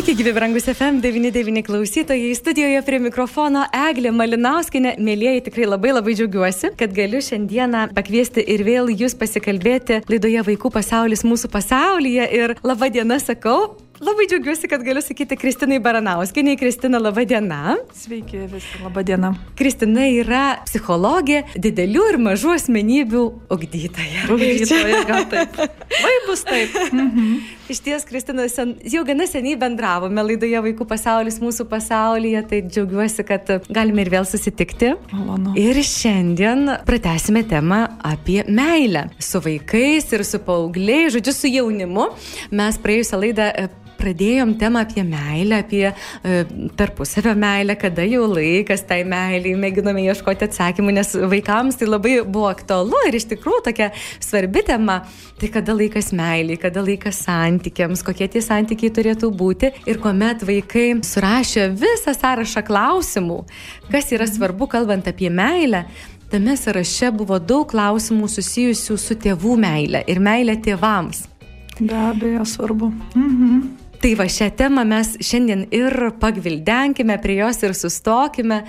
Sveiki, gyvi brangus FM99 klausytojai. Studijoje prie mikrofono Eglė Malinauskinė. Mėlyjeji, tikrai labai labai džiaugiuosi, kad galiu šiandieną pakviesti ir vėl jūs pasikalbėti laidoje Vaikų pasaulis mūsų pasaulyje. Ir laba diena sakau. Labai džiaugiuosi, kad galiu sakyti Kristinai Baranauskiniai. Kristina, laba diena. Sveiki visi, laba diena. Kristina yra psichologė, didelių ir mažų asmenybių ugdytoja. Ugdytoja, gal taip. Vai bus taip. Mhm. Iš ties, Kristina, sen, jau gana seniai bendravome laidoje Vaikų pasaulis mūsų pasaulyje, tai džiaugiuosi, kad galime ir vėl susitikti. Malonu. Ir šiandien pratęsime temą apie meilę. Su vaikais ir su paaugliai, žodžiu, su jaunimu. Mes praėjusią laidą pradėjom temą apie meilę, apie e, tarpusavio meilę, kada jau laikas tai meiliai, mėginome ieškoti atsakymų, nes vaikams tai labai buvo aktualu ir iš tikrųjų tokia svarbi tema. Tai kada laikas meiliai, kada laikas santykiams, kokie tie santykiai turėtų būti ir kuomet vaikai surašė visą sąrašą klausimų, kas yra svarbu kalbant apie meilę, tame sąraše buvo daug klausimų susijusių su tėvų meilė ir meilė tėvams. Be abejo, svarbu. Mhm. Tai va šią temą mes šiandien ir pagvildenkime, prie jos ir sustokime.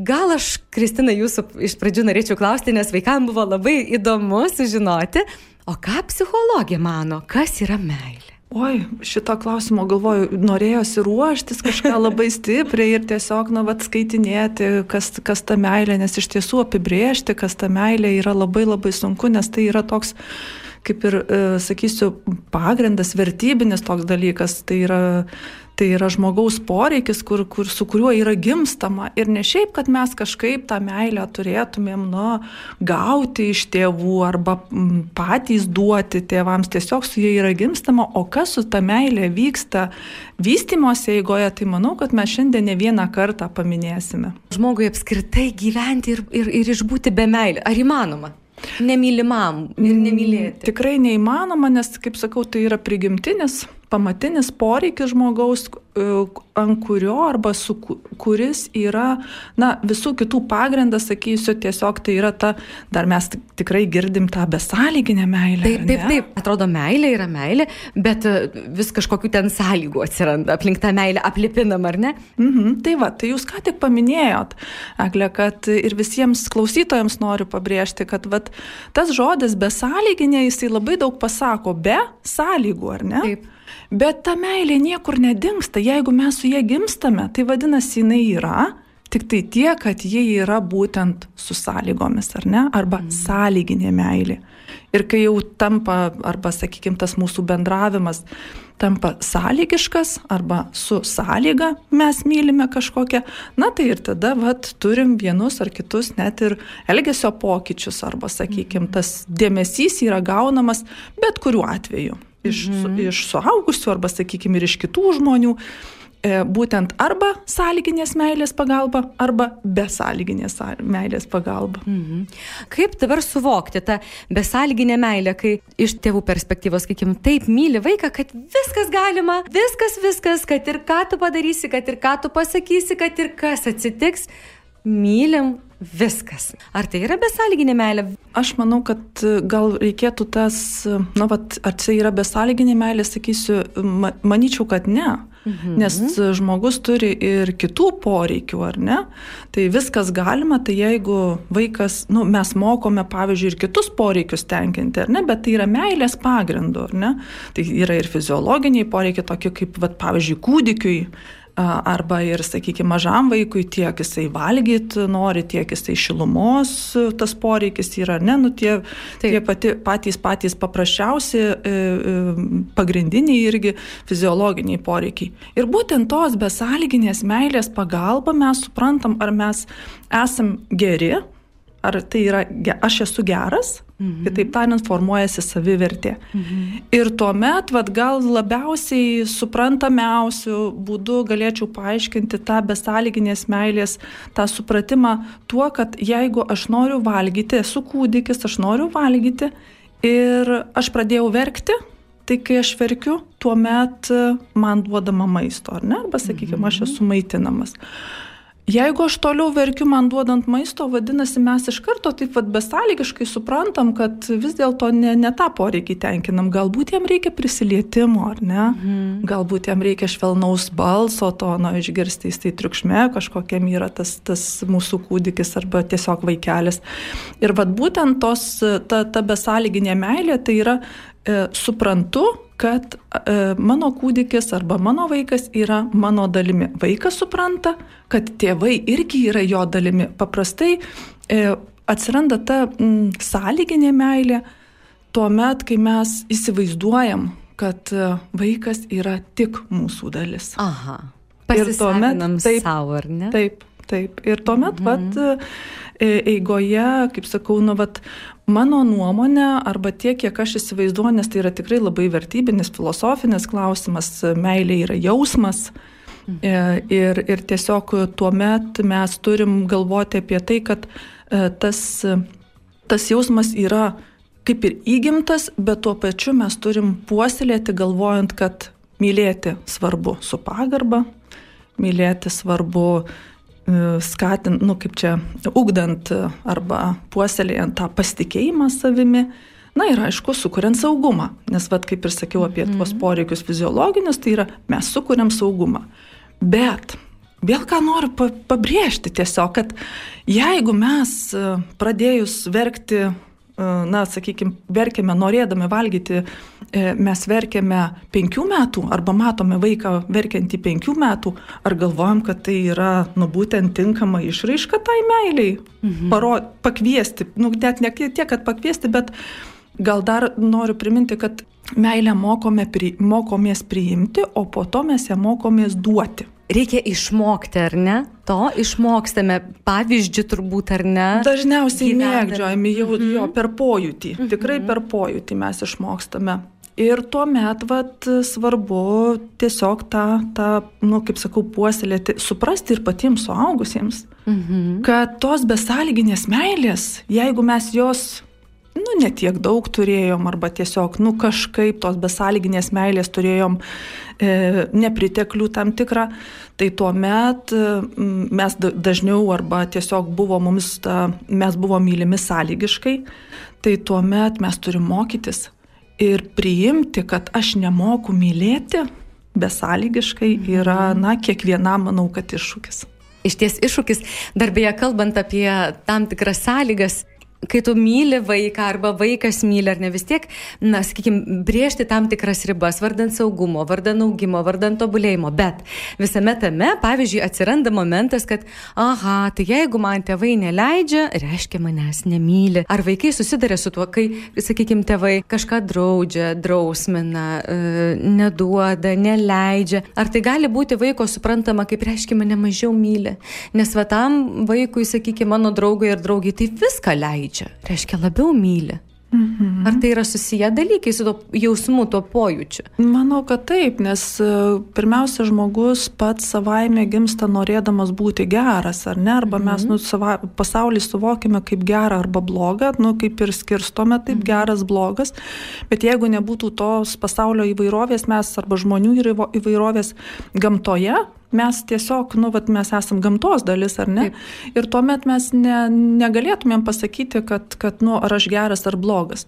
Gal aš, Kristina, jūsų iš pradžių norėčiau klausti, nes vaikams buvo labai įdomu sužinoti, o ką psichologija mano, kas yra meilė? Oi, šito klausimo galvoju, norėjosi ruoštis kažką labai stipriai ir tiesiog, na, vad skaitinėti, kas, kas ta meilė, nes iš tiesų apibriežti, kas ta meilė yra labai labai sunku, nes tai yra toks kaip ir, e, sakysiu, pagrindas, vertybinis toks dalykas, tai yra, tai yra žmogaus poreikis, kur, kur, su kuriuo yra gimstama. Ir ne šiaip, kad mes kažkaip tą meilę turėtumėm, nu, gauti iš tėvų arba patys duoti tėvams, tiesiog su jie yra gimstama, o kas su ta meilė vyksta vystimosi eigoje, tai manau, kad mes šiandien ne vieną kartą paminėsime. Žmogui apskritai gyventi ir, ir, ir išbūti be meilės. Ar įmanoma? Nemylimam ir nemylėti. Tikrai neįmanoma, nes, kaip sakau, tai yra prigimtinis pamatinis poreikis žmogaus, e, ant kurio arba su kuris yra, na, visų kitų pagrindas, sakysiu, tiesiog tai yra ta, dar mes tikrai girdim tą besąlyginę meilę. Taip, taip, taip, atrodo, meilė yra meilė, bet e, vis kažkokių ten sąlygų atsiranda, aplink tą meilę aplipinam, ar ne? Mhm, tai va, tai jūs ką tik paminėjot, Eglė, kad ir visiems klausytojams noriu pabrėžti, kad va, tas žodis besąlyginė, jisai labai daug pasako, be sąlygų, ar ne? Taip. Bet ta meilė niekur nedingsta. Jeigu mes su jie gimstame, tai vadinasi, jinai yra, tik tai tiek, kad jie yra būtent su sąlygomis, ar ne? Arba mm. sąlyginė meilė. Ir kai jau tampa, arba, sakykime, tas mūsų bendravimas tampa sąlygiškas, arba su sąlyga mes mylime kažkokią, na tai ir tada, vat, turim vienus ar kitus net ir elgesio pokyčius, arba, sakykime, tas dėmesys yra gaunamas bet kuriuo atveju iš, mhm. iš suaugusių arba, sakykime, ir iš kitų žmonių e, būtent arba sąlyginės meilės pagalba, arba besąlyginės meilės pagalba. Mhm. Kaip dabar suvokti tą besąlyginę meilę, kai iš tėvų perspektyvos, sakykim, taip myli vaiką, kad viskas galima, viskas, viskas, kad ir ką tu padarysi, kad ir ką tu pasakysi, kad ir kas atsitiks, mylim viskas. Ar tai yra besąlyginė meilė? Aš manau, kad e, gal reikėtų tas, e, na, vat, ar tai yra besąlyginė meilė, sakysiu, ma, manyčiau, kad ne. Mhm. Nes žmogus turi ir kitų poreikių, ar ne? Tai viskas galima, tai jeigu vaikas, nu, mes mokome, pavyzdžiui, ir kitus poreikius tenkinti, ar ne, bet tai yra meilės pagrindu, ar ne? Tai yra ir fiziologiniai poreikiai, tokie kaip, vat, pavyzdžiui, kūdikiui arba ir, sakykime, mažam vaikui tiek jisai valgyti nori, tiek jisai šilumos tas poreikis yra, ne, nu tie, Taip. tie pati, patys patys paprasčiausi e, e, pagrindiniai irgi fiziologiniai poreikiai. Ir būtent tos besąlyginės meilės pagalba mes suprantam, ar mes esam geri, ar tai yra, aš esu geras, Mhm. Kitaip tariant, formuojasi savivertė. Mhm. Ir tuomet, vad, gal labiausiai suprantamiausių būdų galėčiau paaiškinti tą besąlyginės meilės, tą supratimą tuo, kad jeigu aš noriu valgyti, esu kūdikis, aš noriu valgyti ir aš pradėjau verkti, tai kai aš verkiu, tuomet man duodama maisto, ar ne? Arba, sakykime, aš esu maitinamas. Mhm. Jeigu aš toliau verkiu man duodant maisto, vadinasi, mes iš karto taip pat besąlygiškai suprantam, kad vis dėlto ne, ne tą poreikį tenkinam. Galbūt jam reikia prisilietimo, ar ne? Mhm. Galbūt jam reikia švelnaus balso, to, na, išgirsti į tai triukšme, kažkokiam yra tas, tas mūsų kūdikis arba tiesiog vaikelis. Ir vad būtent tos, ta, ta besąlyginė meilė, tai yra e, suprantu, kad e, mano kūdikis arba mano vaikas yra mano dalimi. Vaikas supranta, kad tėvai irgi yra jo dalimi. Paprastai e, atsiranda ta m, sąlyginė meilė tuo met, kai mes įsivaizduojam, kad e, vaikas yra tik mūsų dalis. Aha. Ir tuomet taip, savo, ar ne? Taip, taip. Ir tuomet, mhm. vat, e, eigoje, kaip sakau, nu, vat, Mano nuomonė, arba tiek, kiek aš įsivaizduoju, nes tai yra tikrai labai vertybinis, filosofinis klausimas, meilė yra jausmas. Mhm. Ir, ir tiesiog tuo met mes turim galvoti apie tai, kad e, tas, tas jausmas yra kaip ir įgimtas, bet tuo pačiu mes turim puoselėti galvojant, kad mylėti svarbu su pagarba, mylėti svarbu E, skatint, nu kaip čia, ugdant arba puoselėjant tą pasitikėjimą savimi. Na ir aišku, sukuriant saugumą, nes vad kaip ir sakiau apie tuos mhm. poreikius fiziologinius, tai yra mes sukuriam saugumą. Bet vėl ką noriu pabrėžti tiesiog, kad jeigu mes e, pradėjus verkti na, sakykime, verkiame norėdami valgyti, e, mes verkiame penkių metų arba matome vaiką verkiantį penkių metų, ar galvojam, kad tai yra, nu, būtent tinkama išraiška tai meiliai, mhm. paro, pakviesti, nu, net ne tiek, kad pakviesti, bet gal dar noriu priminti, kad meilę mokome, pri, mokomės priimti, o po to mes ją mokomės duoti reikia išmokti, ar ne? To išmokstame pavyzdžių turbūt, ar ne? Dažniausiai mėgdžiojami jau mm -hmm. jo per pojūtį. Mm -hmm. Tikrai per pojūtį mes išmokstame. Ir tuo met vat, svarbu tiesiog tą, tą, nu, kaip sakau, puoselėti, suprasti ir patiems suaugusiems, mhm. kad tos besąlyginės meilės, jeigu mes jos nu, netiek daug turėjom, arba tiesiog, nu, kažkaip tos besąlyginės meilės turėjom e, nepriteklių tam tikrą, tai tuo met e, mes dažniau arba tiesiog buvo mums, ta, mes buvo mylimi sąlygiškai, tai tuo met mes turim mokytis ir priimti, kad aš nemoku mylėti besąlygiškai yra, na, kiekvienam manau, kad iššūkis. Iš ties iššūkis, dar beje kalbant apie tam tikras sąlygas, kai tu myli vaiką arba vaikas myli ar ne vis tiek, na, sakykime, brėžti tam tikras ribas, vardant saugumo, vardant augimo, vardant tobulėjimo, bet visame tame, pavyzdžiui, atsiranda momentas, kad, aha, tai jeigu man tėvai neleidžia, reiškia manęs nemyli. Ar vaikai susiduria su tuo, kai, sakykime, tėvai kažką draudžia, drausmina, e, neduoda, neleidžia. Ar tai gali būti vaiko suprantama, kaip reiškia mane mažiau myli? Nes va tam vaikui, sakykime, mano draugai ir draugai tai viską leidžia keičia, reiškia labiau myli. Mhm. Ar tai yra susiję dalykai su to jausmu, tuo pojūčiu? Manau, kad taip, nes e, pirmiausia, žmogus pats savaime gimsta norėdamas būti geras, ar ne? Arba mhm. mes nu, sava, pasaulį suvokime kaip gerą arba blogą, nu, kaip ir skirstome taip mhm. geras, blogas. Bet jeigu nebūtų tos pasaulio įvairovės, mes arba žmonių įvairovės gamtoje, mes tiesiog, nu, vat, mes esam gamtos dalis, ar ne? Taip. Ir tuomet mes ne, negalėtumėm pasakyti, kad, kad, nu, ar aš geras ar blogas.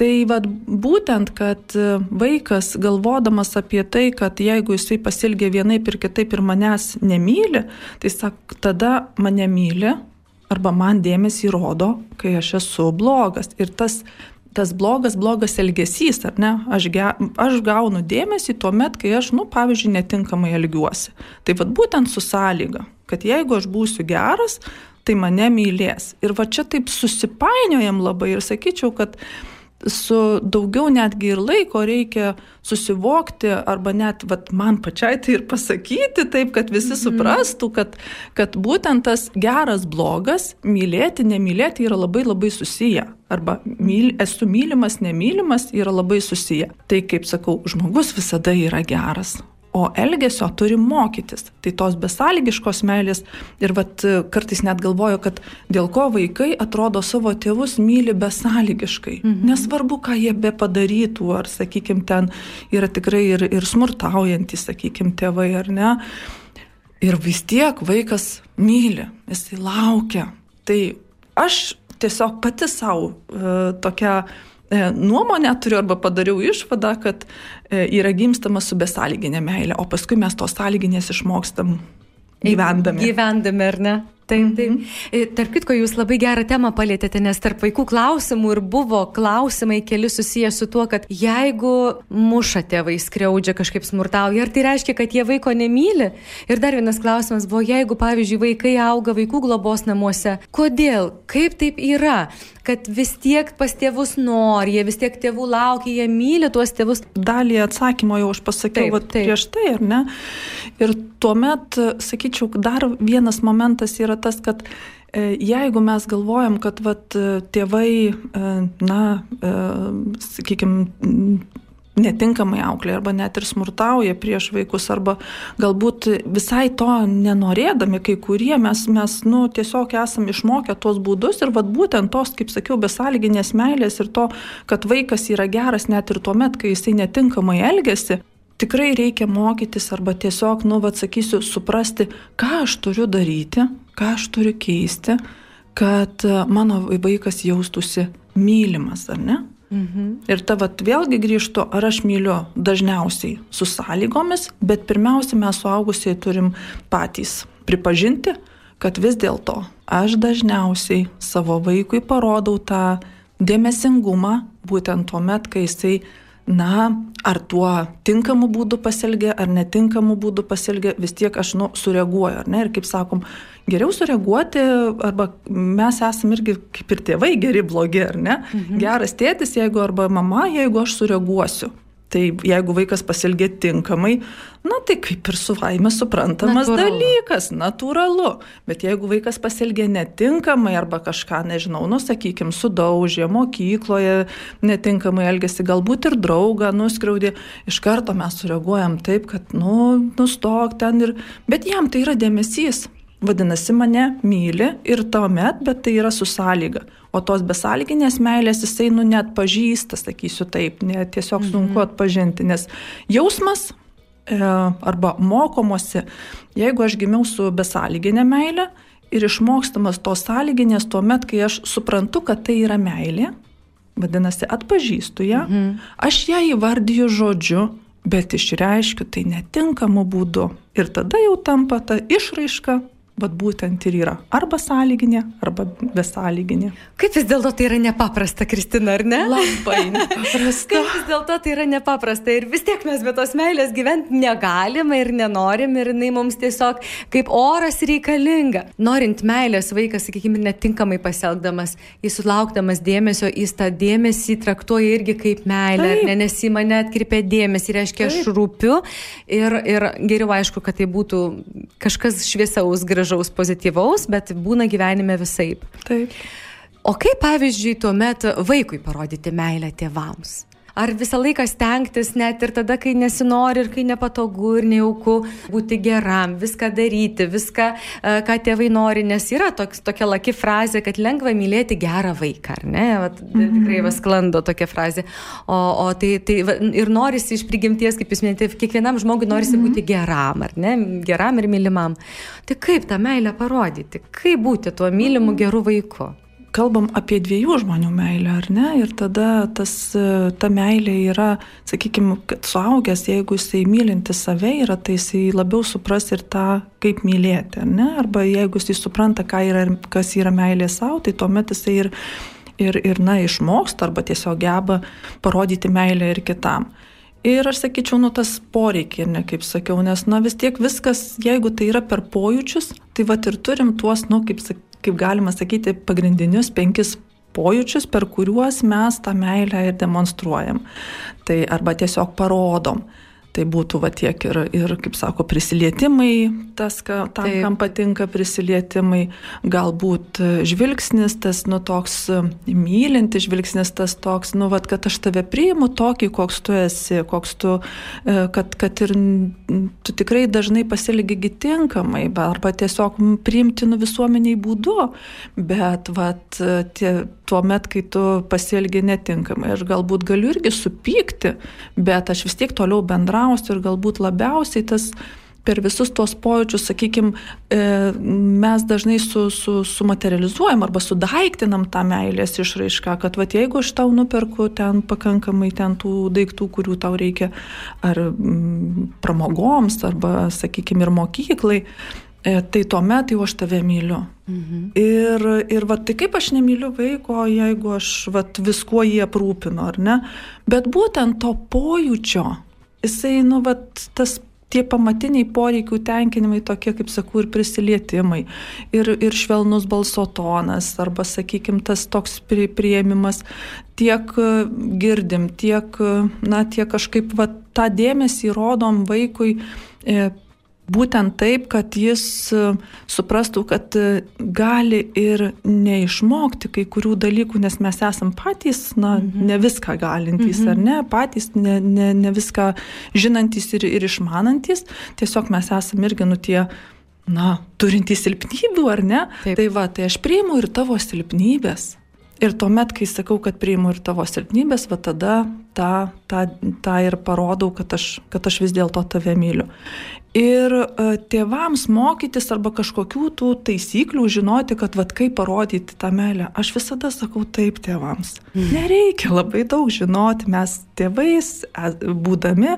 Tai vat, būtent, kad vaikas galvodamas apie tai, kad jeigu jisai pasilgia vienaip ir kitaip ir manęs nemyli, tai sak, tada mane myli arba man dėmesį rodo, kai aš esu blogas. Ir tas tas blogas, blogas elgesys, ar ne? Aš, ge, aš gaunu dėmesį tuo met, kai aš, nu, pavyzdžiui, netinkamai elgiuosi. Tai vad būtent su sąlyga, kad jeigu aš būsiu geras, tai mane mylės. Ir va čia taip susipainiojam labai ir sakyčiau, kad su daugiau netgi ir laiko reikia susivokti arba net vat, man pačiai tai ir pasakyti taip, kad visi mhm. suprastų, kad, kad būtent tas geras, blogas, mylėti, nemylėti yra labai labai susiję. Arba myl, esu mylimas, nemylimas yra labai susiję. Tai kaip sakau, žmogus visada yra geras, o elgesio turi mokytis. Tai tos besąlygiškos meilės ir vat, kartais net galvoju, kad dėl ko vaikai atrodo savo tėvus myli besąlygiškai. Mhm. Nesvarbu, ką jie be padarytų, ar, sakykime, ten yra tikrai ir, ir smurtaujantys, sakykime, tėvai ar ne. Ir vis tiek vaikas myli, jisai laukia. Tai aš tiesiog pati savo e, tokia E, nuomonę turiu arba padariau išvadą, kad e, yra gimstama su besąlyginė meilė, o paskui mes tos sąlyginės išmokstam gyvendami. Gyvendami, ar ne? Taip, taip. Mhm. Tark kitko, jūs labai gerą temą palėtėte, nes tarp vaikų klausimų ir buvo klausimai keli susiję su tuo, kad jeigu muša tėvai skriaudžia, kažkaip smurtauja, ar tai reiškia, kad jie vaiko nemyli? Ir dar vienas klausimas buvo, jeigu, pavyzdžiui, vaikai auga vaikų globos namuose, kodėl? Kaip taip yra? Kad vis tiek pas tėvus nori, jie vis tiek tėvų laukia, jie myli tuos tėvus. Dalį atsakymo jau aš pasakiau taip, taip. prieš tai, ar ne? Ir tuomet, sakyčiau, dar vienas momentas yra tas, kad e, jeigu mes galvojam, kad vat, tėvai, e, na, e, sakykime, netinkamai auklė arba net ir smurtauja prieš vaikus arba galbūt visai to nenorėdami kai kurie mes, mes nu, tiesiog esam išmokę tos būdus ir vat būtent tos, kaip sakiau, besąlyginės meilės ir to, kad vaikas yra geras net ir tuo met, kai jisai netinkamai elgesi. Tikrai reikia mokytis arba tiesiog, nu, vad sakysiu, suprasti, ką aš turiu daryti, ką aš turiu keisti, kad mano vaikas jaustųsi mylimas, ar ne? Mhm. Ir ta vat vėlgi grįžtu, ar aš myliu dažniausiai su sąlygomis, bet pirmiausia mes suaugusiai turim patys pripažinti, kad vis dėlto aš dažniausiai savo vaikui parodau tą dėmesingumą būtent tuo met, kai jisai na, ar tuo tinkamu būdu pasielgia, ar netinkamu būdu pasielgia, vis tiek aš, nu, sureaguoju, ar ne? Ir kaip sakom, geriau sureaguoti, arba mes esame irgi kaip ir tėvai geri, blogi, ar ne? Mhm. Geras tėtis, jeigu arba mama, jeigu aš sureaguosiu. Tai jeigu vaikas pasielgia tinkamai, na tai kaip ir suvaime suprantamas natūralu. dalykas, natūralu. Bet jeigu vaikas pasielgia netinkamai arba kažką, nežinau, nu sakykime, sudaužė mokykloje, netinkamai elgesi, galbūt ir draugą nuskriaudė, iš karto mes sureaguojam taip, kad, nu, nustok ten ir... Bet jam tai yra dėmesys. Vadinasi, mane myli ir tuomet, bet tai yra su sąlyga. O tos besąlyginės meilės jisai nu net pažįsta, sakysiu taip, ne, tiesiog sunku mhm. atpažinti, nes jausmas e, arba mokomosi, jeigu aš gimiau su besąlyginė meilė ir išmokstamas tos sąlyginės tuo met, kai aš suprantu, kad tai yra meilė, vadinasi, atpažįstu ją, mhm. aš ją įvardyju žodžiu, bet išreiškiu tai netinkamu būdu. Ir tada jau tampa ta išraiška Vat būtent ir yra arba sąlyginė, arba besąlyginė. Kaip vis dėlto tai yra nepaprasta, Kristina, ar ne? Labai nepaprasta. Kaip vis dėlto tai yra nepaprasta ir vis tiek mes be tos meilės gyventi negalime ir nenorim ir jinai mums tiesiog kaip oras reikalinga. Norint meilės vaikas, sakykime, netinkamai pasielgdamas, jis sulaukdamas dėmesio, jis tą dėmesį traktuoja irgi kaip meilę, ne, nes į mane atkreipia dėmesį, reiškia, aš rūpiu ir, ir geriau aišku, kad tai būtų kažkas šviesaus, gražaus gražaus, pozityvaus, bet būna gyvenime visai. Taip. O kaip pavyzdžiui tuomet vaikui parodyti meilę tėvams? Ar visą laiką stengtis net ir tada, kai nesinori ir kai nepatogu ir nejauku būti geram, viską daryti, viską, e, ką tėvai nori, nes yra toks, tokia laki frazė, kad lengva mylėti gerą vaiką, ar ne? Vat, mm -hmm. Tikrai vasklando tokia frazė. O, o tai, tai ir norisi iš prigimties, kaip jūs minėjote, kiekvienam žmogui norisi mm -hmm. būti geram, ar ne? Geram ir mylimam. Tai kaip tą meilę parodyti? Kaip būti tuo mylimu geru vaiku? Kalbam apie dviejų žmonių meilę, ar ne? Ir tada tas, ta meilė yra, sakykime, suaugęs, jeigu jisai mylinti save yra, tai jisai labiau supras ir tą, kaip mylėti, ar ne? Arba jeigu jisai supranta, yra, kas yra meilė savo, tai tuomet jisai ir, ir, ir na, išmoksta arba tiesiog geba parodyti meilę ir kitam. Ir aš sakyčiau, nu tas poreikiai, ne kaip sakiau, nes, na vis tiek viskas, jeigu tai yra per pojūčius, tai va ir turim tuos, nu kaip, kaip galima sakyti, pagrindinius penkis pojūčius, per kuriuos mes tą meilę ir demonstruojam. Tai arba tiesiog parodom. Tai būtų va tiek ir, ir kaip sako, prisilietimai, tas, ka, tam, Taip. kam patinka prisilietimai, galbūt žvilgsnis, tas, nu, toks mylinti žvilgsnis, tas toks, nu, va, kad aš tave priimu tokį, koks tu esi, koks tu, e, kad, kad ir tu tikrai dažnai pasilgi tinkamai, arba tiesiog priimtinu visuomeniai būdu, bet, va, tie, tuo met, kai tu pasielgi netinkamai, aš galbūt galiu irgi supykti, bet aš vis tiek toliau bendrauju stipriausia ir galbūt labiausiai tas per visus tos pojūčius, sakykime, mes dažnai su, su, sumaterializuojam arba sudaiktinam tą meilės išraišką, kad va, jeigu aš tau nuperku ten pakankamai ten tų daiktų, kurių tau reikia, ar pramogoms, arba, sakykime, ir mokyklai, tai tuomet jau aš tave myliu. Mhm. Ir, ir va, tai kaip aš nemyliu vaiko, jeigu aš va, viskuo jį aprūpinu, ar ne? Bet būtent to pojūčio, jisai, nu, vat, tas tie pamatiniai poreikių tenkinimai tokie, kaip sakau, ir prisilietimai, ir, ir švelnus balso tonas, arba, sakykime, tas toks prie, prieimimas, tiek e, girdim, tiek, e, na, tiek kažkaip va, tą dėmesį rodom vaikui. E, būtent taip, kad jis e, suprastų, kad e, gali ir neišmokti kai kurių dalykų, nes mes esam patys, na, mhm. ne viską galintys, mhm. ar ne, patys ne, ne, ne viską žinantys ir, ir išmanantys, tiesiog mes esam irgi nu tie na, turintys silpnybių, ar ne? Taip. Tai va, tai aš priimu ir tavo silpnybės. Ir tuomet, kai sakau, kad priimu ir tavo silpnybės, va tada tą, tą, tą ir parodau, kad aš, kad aš vis dėlto tave myliu. Ir e, tėvams mokytis arba kažkokių tų taisyklių žinoti, kad vad kaip parodyti tą meilę. Aš visada sakau taip tėvams. Mm. Nereikia labai daug žinoti, mes tėvais e, būdami,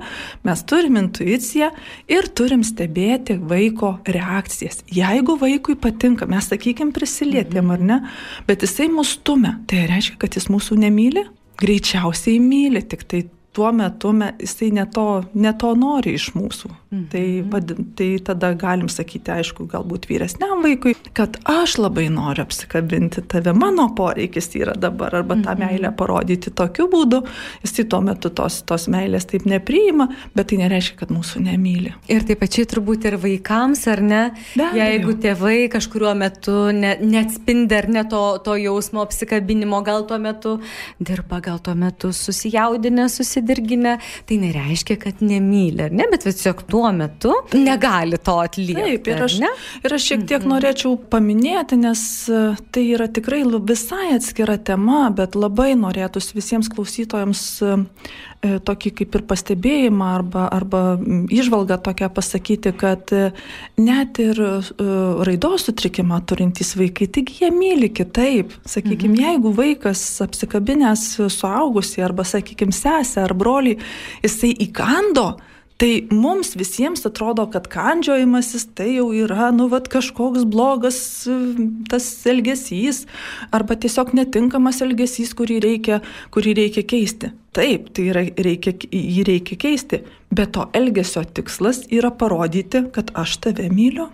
mes turim intuiciją ir turim stebėti vaiko reakcijas. Jeigu vaikui patinka, mes sakykim prisilietėm ar ne, bet jisai mus stumia, tai reiškia, kad jis mūsų nemyli? Greičiausiai myli, tik tai tuo metu me, jisai ne to, ne to nori iš mūsų. Mhm. Tai, vad, tai tada galim sakyti, aišku, galbūt vyresniam vaikui, kad aš labai noriu apsikabinti tave, mano poreikis yra dabar, arba tą mhm. meilę parodyti tokiu būdu, jisai tuo metu tos, tos meilės taip nepriima, bet tai nereiškia, kad mūsų nemyli. Ir taip pačiai turbūt ir vaikams, ar ne? Be Jeigu tėvai kažkuriuo metu ne, neatspindi ar ne to, to jausmo apsikabinimo, gal tuo metu dirba, gal tuo metu susijaudinę, persidirginę, tai nereiškia, kad nemyli, ne, bet tiesiog tuo metu negali to atlikti. Taip, ir aš, ir aš šiek tiek mhm. norėčiau paminėti, nes e, tai yra tikrai visai atskira tema, bet labai norėtųsi visiems klausytojams e, e, tokį kaip ir pastebėjimą arba, arba išvalgą tokią pasakyti, kad net ir raidos sutrikimą turintys vaikai, taigi jie myli kitaip. Sakykime, mhm. jeigu vaikas apsikabinęs suaugusi arba, sakykime, sesę ar brolį, jisai įkando, Tai mums visiems atrodo, kad kandžiojimasis tai jau yra, nu, vat kažkoks blogas tas elgesys arba tiesiog netinkamas elgesys, kurį reikia, kurį reikia keisti. Taip, tai yra, reikia, jį reikia keisti, bet to elgesio tikslas yra parodyti, kad aš tave myliu.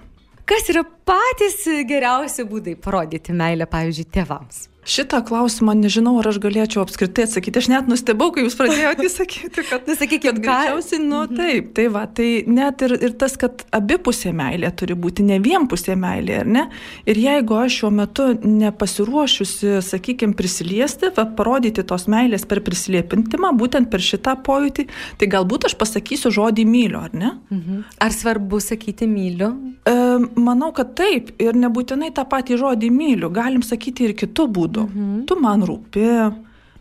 Kas yra patys geriausi būdai parodyti meilę, pavyzdžiui, tėvams? Šitą klausimą nežinau, ar aš galėčiau apskritai atsakyti. Aš net nustebau, kai jūs pradėjote sakyti, kad... nu, sakykit, greičiausiai, nu mhm. taip, tai va, tai net ir, ir tas, kad abipusė meilė turi būti, ne vienpusė meilė, ar ne? Ir jeigu aš šiuo metu nepasiruošusi, sakykime, prisiliesti, va, parodyti tos meilės per prisiliepintimą, būtent per šitą pojūtį, tai galbūt aš pasakysiu žodį myliu, ar ne? Mhm. Ar svarbu sakyti myliu? E, manau, kad taip. Ir nebūtinai tą patį žodį myliu. Galim sakyti ir kitų būdų būdu. Mhm. Tu man rūpi,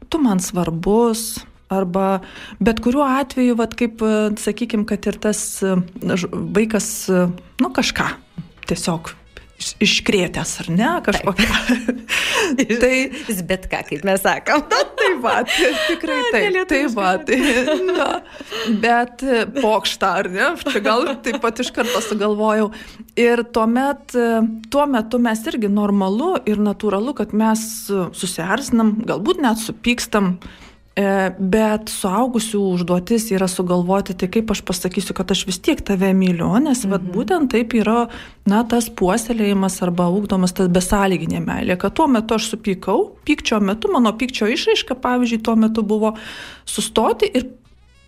tu man svarbus. Arba bet kuriuo atveju, vat, kaip, sakykime, kad ir tas vaikas, nu kažką tiesiog iškrėtęs, ar ne, kažkokia. tai jis bet ką, kaip mes sakom. Na, tai va, tai, tikrai taip. Tai va, tai, na, bet pokštą, ar ne, čia gal taip pat iš karto sugalvojau. Ir tuomet, tuo metu mes irgi normalu ir natūralu, kad mes susierzinam, galbūt net supykstam E, bet suaugusių užduotis yra sugalvoti, tai kaip aš pasakysiu, kad aš vis tiek tave myliu, nes mhm. vat, būtent taip yra, na, tas puoselėjimas arba ūkdomas tas besąlyginė meilė, kad tuo metu aš supykau, pykčio metu, mano pykčio išraiška, pavyzdžiui, tuo metu buvo sustoti ir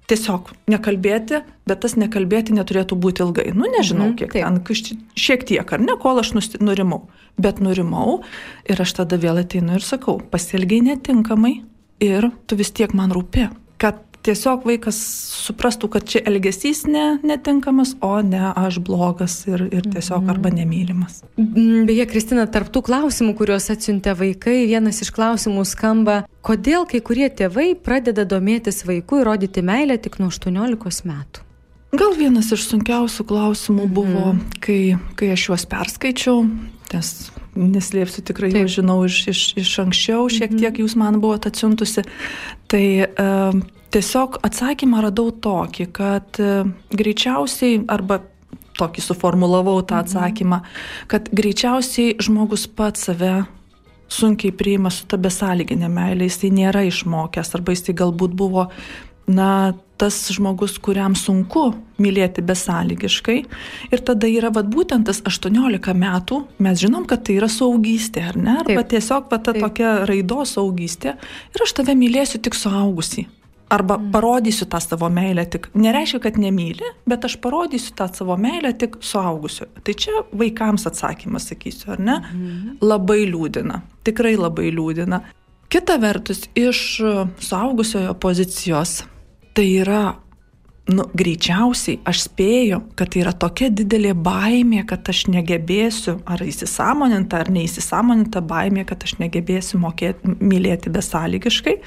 tiesiog nekalbėti, bet tas nekalbėti neturėtų būti ilgai. Nu, nežinau, mhm, kiek taip. ten, šiek tiek ar ne, kol aš nurimau. Bet nurimau ir aš tada vėl ateinu ir sakau, pasielgiai netinkamai, ir tu vis tiek man rūpi. Kad tiesiog vaikas suprastų, kad čia elgesys ne, netinkamas, o ne aš blogas ir, ir tiesiog mhm. arba nemylimas. Mm, beje, Kristina, tarptų klausimų, kuriuos atsiuntė vaikai, vienas iš klausimų skamba, kodėl kai kurie tėvai pradeda domėtis vaikų ir rodyti meilę tik nuo 18 metų. Gal vienas iš sunkiausių klausimų buvo, mhm. kai, kai aš juos perskaičiau, nes neslėpsiu, tikrai jau žinau iš, iš, iš anksčiau, šiek tiek mhm. jūs man buvote atsiuntusi. Tai uh, tiesiog atsakymą radau tokį, kad uh, greičiausiai arba tokį suformulavau tą mhm. atsakymą, kad greičiausiai žmogus pats save sunkiai priima su ta besąlyginė meilė, jisai nėra išmokęs arba jisai galbūt buvo na, tas žmogus, kuriam sunku mylėti besąlygiškai. Ir tada yra vat, būtent tas 18 metų, mes žinom, kad tai yra saugystė, ar ne? Arba Taip. tiesiog va, ta Taip. tokia raidos saugystė. Ir aš tave mylėsiu tik suaugusi. Arba mm. parodysiu tą savo meilę tik, nereiškia, kad nemyli, bet aš parodysiu tą savo meilę tik suaugusiu. Tai čia vaikams atsakymas, sakysiu, ar ne? Mm. Labai liūdina, tikrai labai liūdina. Kita vertus, iš suaugusiojo pozicijos tai yra, nu, greičiausiai aš spėju, kad tai yra tokia didelė baimė, kad aš negebėsiu, ar įsisamoninta, ar neįsisamoninta baimė, kad aš negebėsiu mokėti, mylėti besąlygiškai,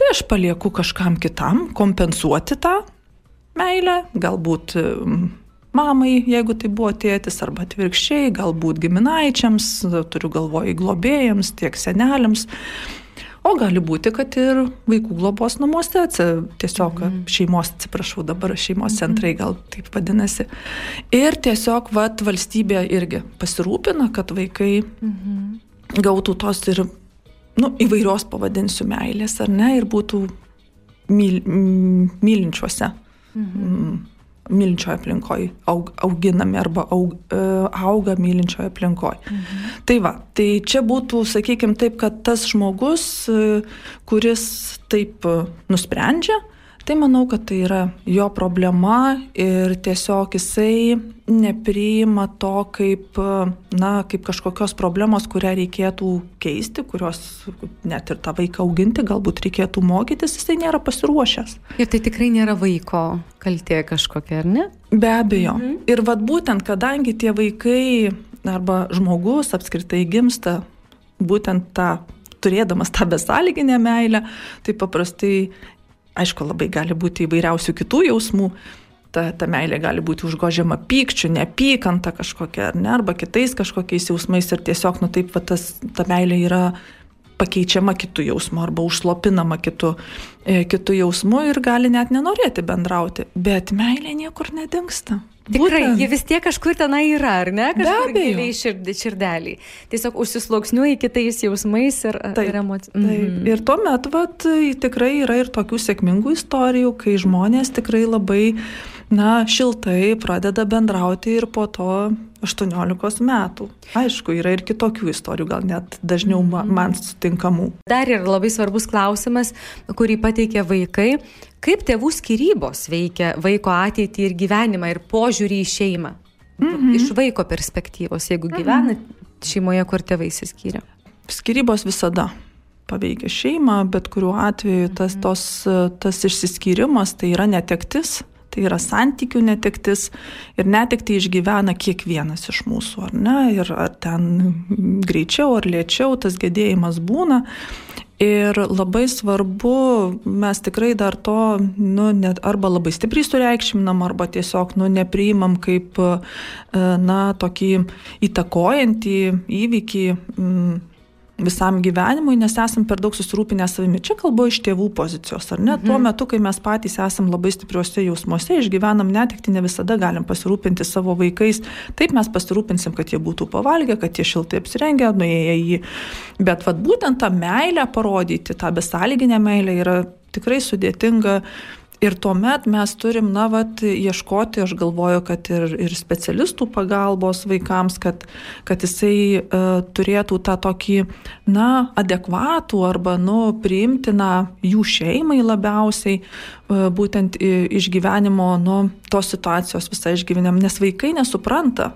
tai aš palieku kažkam kitam kompensuoti tą meilę, galbūt mamai, jeigu tai buvo tėtis, arba atvirkščiai, galbūt giminaičiams, turiu galvoj globėjams, tiek seneliams. O gali būti, kad ir vaikų globos namuose, tiesiog mhm. šeimos, atsiprašau, dabar šeimos mhm. centrai gal taip vadinasi. Ir tiesiog vat, valstybė irgi pasirūpina, kad vaikai mhm. gautų tos ir nu, įvairios pavadinsiu meilės, ar ne, ir būtų myl, mylinčiuose. Mhm mylinčioje aplinkoje aug, auginami arba aug, e, auga mylinčioje aplinkoje. Mhm. Tai va, tai čia būtų, sakykime, taip, kad tas žmogus, e, kuris taip e, nusprendžia, Tai manau, kad tai yra jo problema ir tiesiog jisai nepriima to kaip, na, kaip kažkokios problemos, kurią reikėtų keisti, kurios net ir tą vaiką auginti, galbūt reikėtų mokytis, jisai nėra pasiruošęs. Ir tai tikrai nėra vaiko kaltė kažkokia, ar ne? Be abejo. Mhm. Ir vad būtent, kadangi tie vaikai arba žmogus apskritai gimsta būtent tą turėdamas tą besąlyginę meilę, tai paprastai Aišku, labai gali būti įvairiausių kitų jausmų. Ta, ta meilė gali būti užgožiama pykčiu, neapykanta kažkokia, ar ne, arba kitais kažkokiais jausmais ir tiesiog, nu taip, va, tas, ta meilė yra pakeičiama kitų jausmų arba užslopinama kitų, e, kitų jausmų ir gali net nenorėti bendrauti. Bet meilė niekur nedingsta. Tikrai, Būtent. ji vis tiek kažkur tenai yra, ar ne? Kažkur giliai širdį, širdelį. Tiesiog užsisloksniuoji kitais jausmais ir, taip, ir emocijais. Mhm. Ir tuomet, vat, tikrai yra ir tokių sėkmingų istorijų, kai žmonės tikrai labai, na, šiltai pradeda bendrauti ir po to 18 metų. Aišku, yra ir kitokių istorijų, gal net dažniau mhm. man sutinkamų. Dar ir labai svarbus klausimas, kurį pateikė vaikai Kaip tėvų skirybos veikia vaiko ateitį ir gyvenimą ir požiūrį į šeimą? Mm -hmm. Iš vaiko perspektyvos, jeigu mhm. gyvena mm -hmm. šeimoje, kur tėvai įsiskyrė. Skirybos visada paveikia šeimą, bet kuriuo atveju tas, mhm. tos, tas išsiskyrimas tai yra netektis, tai yra santykių netektis ir netekti išgyvena kiekvienas iš mūsų, ar ne, ir ar ten greičiau ar lėčiau tas gedėjimas būna. Ir labai svarbu, mes tikrai dar to, nu, net arba labai stipriai sureikšminam, arba tiesiog, nu, nepriimam kaip, e, na, tokį įtakojantį įvykį. Mm, visam gyvenimui, nes esam per daug susirūpinę savimi. Čia kalbu iš tėvų pozicijos, ar ne? Mhm. Tuo metu, kai mes patys esam labai stipriuose jausmuose, išgyvenam netikti, ne visada galim pasirūpinti savo vaikais. Taip mes pasirūpinsim, kad jie būtų pavalgę, kad jie šiltai apsirengę, nuėję į. Bet vad būtent tą meilę parodyti, tą besąlyginę meilę yra tikrai sudėtinga Ir tuomet mes turim, na, vat, ieškoti, aš galvoju, kad ir, ir specialistų pagalbos vaikams, kad, kad jisai uh, turėtų tą tokį, na, adekvatų arba, nu, priimtiną jų šeimai labiausiai, uh, būtent išgyvenimo, nu, tos situacijos visą išgyvenam, nes vaikai nesupranta.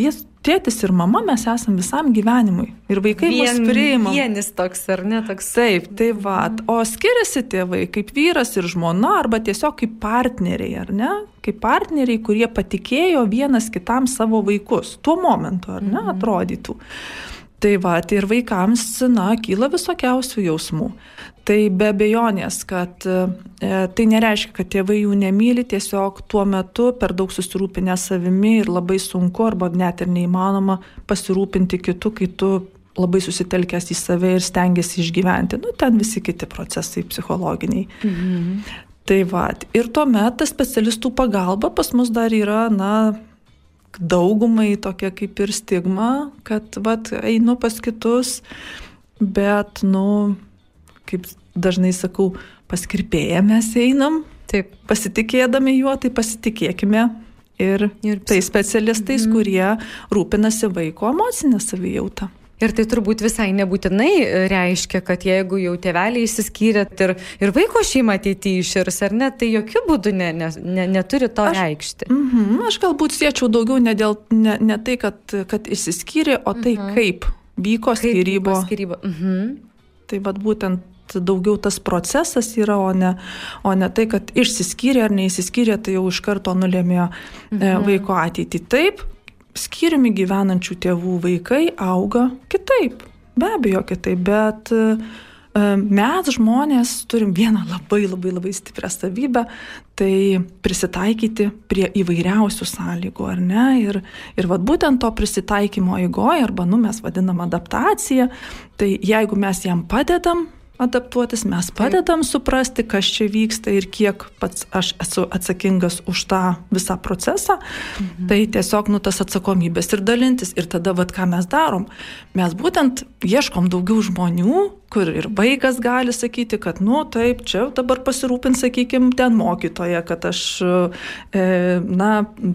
Jis tėtis ir mama mes esam visam gyvenimui. Ir vaikai Vien, mus priima. Vienis toks ar ne toks. Taip, tai va. O skiriasi tėvai kaip vyras ir žmona arba tiesiog kaip partneriai, ar ne? Kaip partneriai, kurie patikėjo vienas kitam savo vaikus. Tuo momentu, ar ne, mhm. Tai va, tai ir vaikams, na, kyla visokiausių jausmų. Tai be bejonės, kad e, tai nereiškia, kad tėvai jų nemyli, tiesiog tuo metu per daug susirūpinę savimi ir labai sunku arba net ir neįmanoma pasirūpinti kitu, kai tu labai susitelkęs į save ir stengiasi išgyventi. Nu, ten visi kiti procesai psichologiniai. Mhm. Tai va, ir tuomet ta specialistų pagalba pas mus dar yra, na, daugumai tokia kaip ir stigma, kad vat, einu pas kitus, bet, nu, kaip dažnai sakau, paskirpėję mes einam, taip, pasitikėdami juo, tai pasitikėkime ir, ir tai specialistais, mhm. kurie rūpinasi vaiko emocinę savijautą. Ir tai turbūt visai nebūtinai reiškia, kad jeigu jau tėveliai įsiskyrėt ir, ir vaiko šeima ateityje iširs, ar ne, tai jokių būdų ne, ne, ne, neturi to aš, reikšti. Mm aš galbūt siečiau daugiau ne, dėl, ne, ne tai, kad, kad įsiskyrė, o tai mm -hmm. kaip vyko skyrybo. Skyrybo. Mm -hmm. Tai vad būtent daugiau tas procesas yra, o ne, o ne tai, kad išsiskyrė ar neįsiskyrė, tai jau iš karto nulėmė mhm. vaiko ateitį. Taip, skyriumi gyvenančių tėvų vaikai auga kitaip, be abejo kitaip, bet e, mes žmonės turim vieną labai labai labai stiprią savybę, tai prisitaikyti prie įvairiausių sąlygų, ar ne? Ir, ir vad būtent to prisitaikymo įgoje, arba, nu, mes vadinam adaptacija, tai jeigu mes jam padedam, adaptuotis, mes padedam suprasti, kas čia vyksta ir kiek pats aš esu atsakingas už tą visą procesą, mhm. tai tiesiog nu tas atsakomybės ir dalintis. Ir tada, vad ką mes darom, mes būtent ieškom daugiau žmonių, kur ir vaikas gali sakyti, kad, nu, taip, čia dabar pasirūpins, sakykime, ten mokytoja, kad aš, e, na,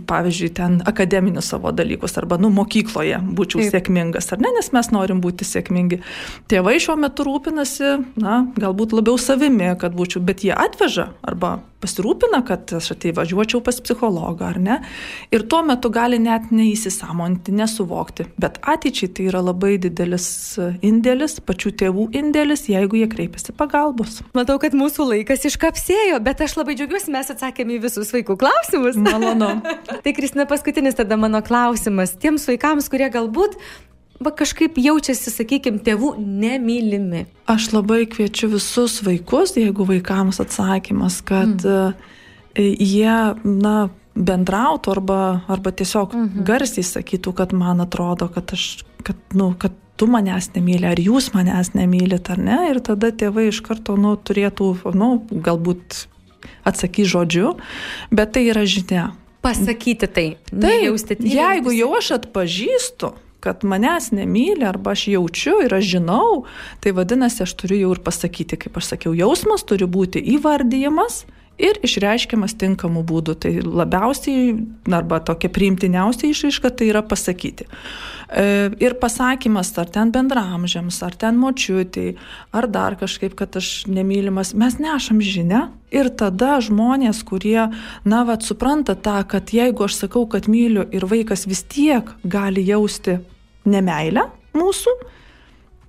pavyzdžiui, ten akademinius savo dalykus arba, nu, mokykloje būčiau taip. sėkmingas, ar ne, nes mes norim būti sėkmingi. Tėvai šiuo metu rūpinasi, na, galbūt labiau savimi, kad būčiau, bet jie atveža arba pasirūpina, kad aš ateivažiuočiau pas psichologą, ar ne? Ir tuo metu gali net neįsisamonti, nesuvokti. Bet ateičiai tai yra labai didelis indėlis, pačių tėvų indėlis, jeigu jie kreipiasi pagalbos. Matau, kad mūsų laikas iškapsėjo, bet aš labai džiaugiuosi, mes atsakėme į visus vaikų klausimus. Malonu. tai Kristina, paskutinis tada mano klausimas tiems vaikams, kurie galbūt va kažkaip jaučiasi, sakykime, tėvų nemylimi? Aš labai kviečiu visus vaikus, jeigu vaikams atsakymas, kad mm. jie, na, bendrautų arba, arba tiesiog mm -hmm. garsiai sakytų, kad man atrodo, kad aš, kad, nu, kad tu manęs nemyli, ar jūs manęs nemylit, ar ne, ir tada tėvai iš karto, nu, turėtų, nu, galbūt atsakyti žodžiu, bet tai yra žinia. Pasakyti tai. Tai, jeigu jau aš atpažįstu, kad manęs nemyli arba aš jaučiu ir aš žinau, tai vadinasi, aš turiu jau ir pasakyti, kaip aš sakiau, jausmas turi būti įvardyjamas ir išreiškiamas tinkamu būdu. Tai labiausiai, arba tokia priimtiniausia išraiška, tai yra pasakyti. E, ir pasakymas, ar ten bendramžiams, ar ten močiutiai, ar dar kažkaip, kad aš nemylimas, mes nešam žinę. Ir tada žmonės, kurie, na, vad, supranta tą, kad jeigu aš sakau, kad myliu ir vaikas vis tiek gali jausti nemailę mūsų,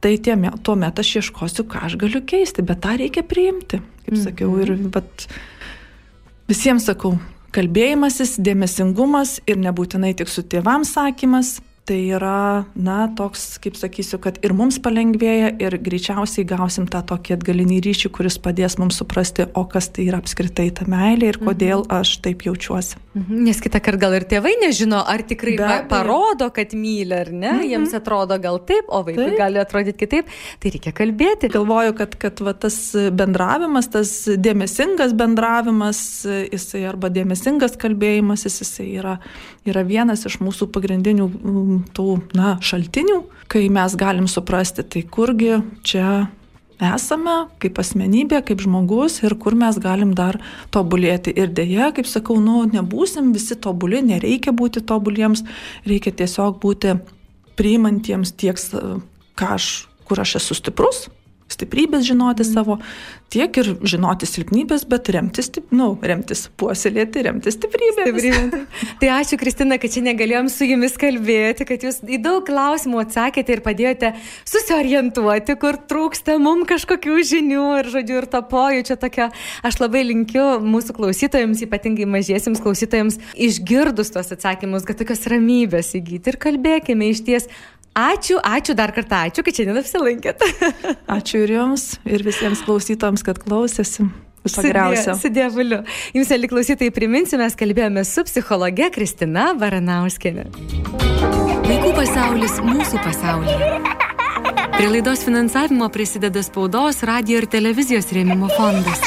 tai tuomet aš ieškosiu, ką aš galiu keisti, bet tą reikia priimti, kaip sakiau. Ir bet, mhm. Visiems sakau, kalbėjimasis, dėmesingumas ir nebūtinai tik su tėvams sakymas, tai yra, na, toks, kaip sakysiu, kad ir mums palengvėja, ir greičiausiai gausim tą tokį atgalinį ryšį, kuris padės mums suprasti, o kas tai yra apskritai ta meilė ir kodėl mhm. aš taip jaučiuosi. Mhm. Nes kitą kartą gal ir tėvai nežino, ar tikrai Be, parodo, kad myli ar ne, mhm. jiems atrodo gal taip, o vaikui taip. gali atrodyti kitaip, tai reikia kalbėti. Galvoju, kad, kad va, tas bendravimas, tas dėmesingas bendravimas, jisai arba dėmesingas kalbėjimas, jisai yra, yra vienas iš mūsų pagrindinių tų na, šaltinių, kai mes galim suprasti, tai kurgi čia esame, kaip asmenybė, kaip žmogus ir kur mes galim dar tobulėti. Ir dėja, kaip sakau, nu, nebūsim visi tobuli, nereikia būti tobuliems, reikia tiesiog būti priimantiems tiek, ką aš, kur aš esu stiprus, stiprybės žinoti mm. savo, tiek ir žinoti silpnybės, bet remtis, nu, remtis puoselėti, remtis stiprybę. Stiprybė. tai ačiū, Kristina, kad čia negalėjom su jumis kalbėti, kad jūs į daug klausimų atsakėte ir padėjote susiorientuoti, kur trūksta mums kažkokių žinių ir, žodžiu, ir to pojūčio tokio. Aš labai linkiu mūsų klausytojams, ypatingai mažiesiems klausytojams, išgirdus tos atsakymus, kad tokios ramybės įgyti ir kalbėkime iš ties Ačiū, ačiū dar kartą, ačiū, kad šiandien apsilankėt. ačiū ir jums, ir visiems klausytojams, kad klausėsi. Viso geriausio. Sudėvuliu. Jums, eli klausytojai, priminsiu, mes kalbėjome su psichologe Kristina Varanauskenė. Vaikų pasaulis mūsų pasaulyje. Prie laidos finansavimo prisideda spaudos, radio ir televizijos rėmimo fondas.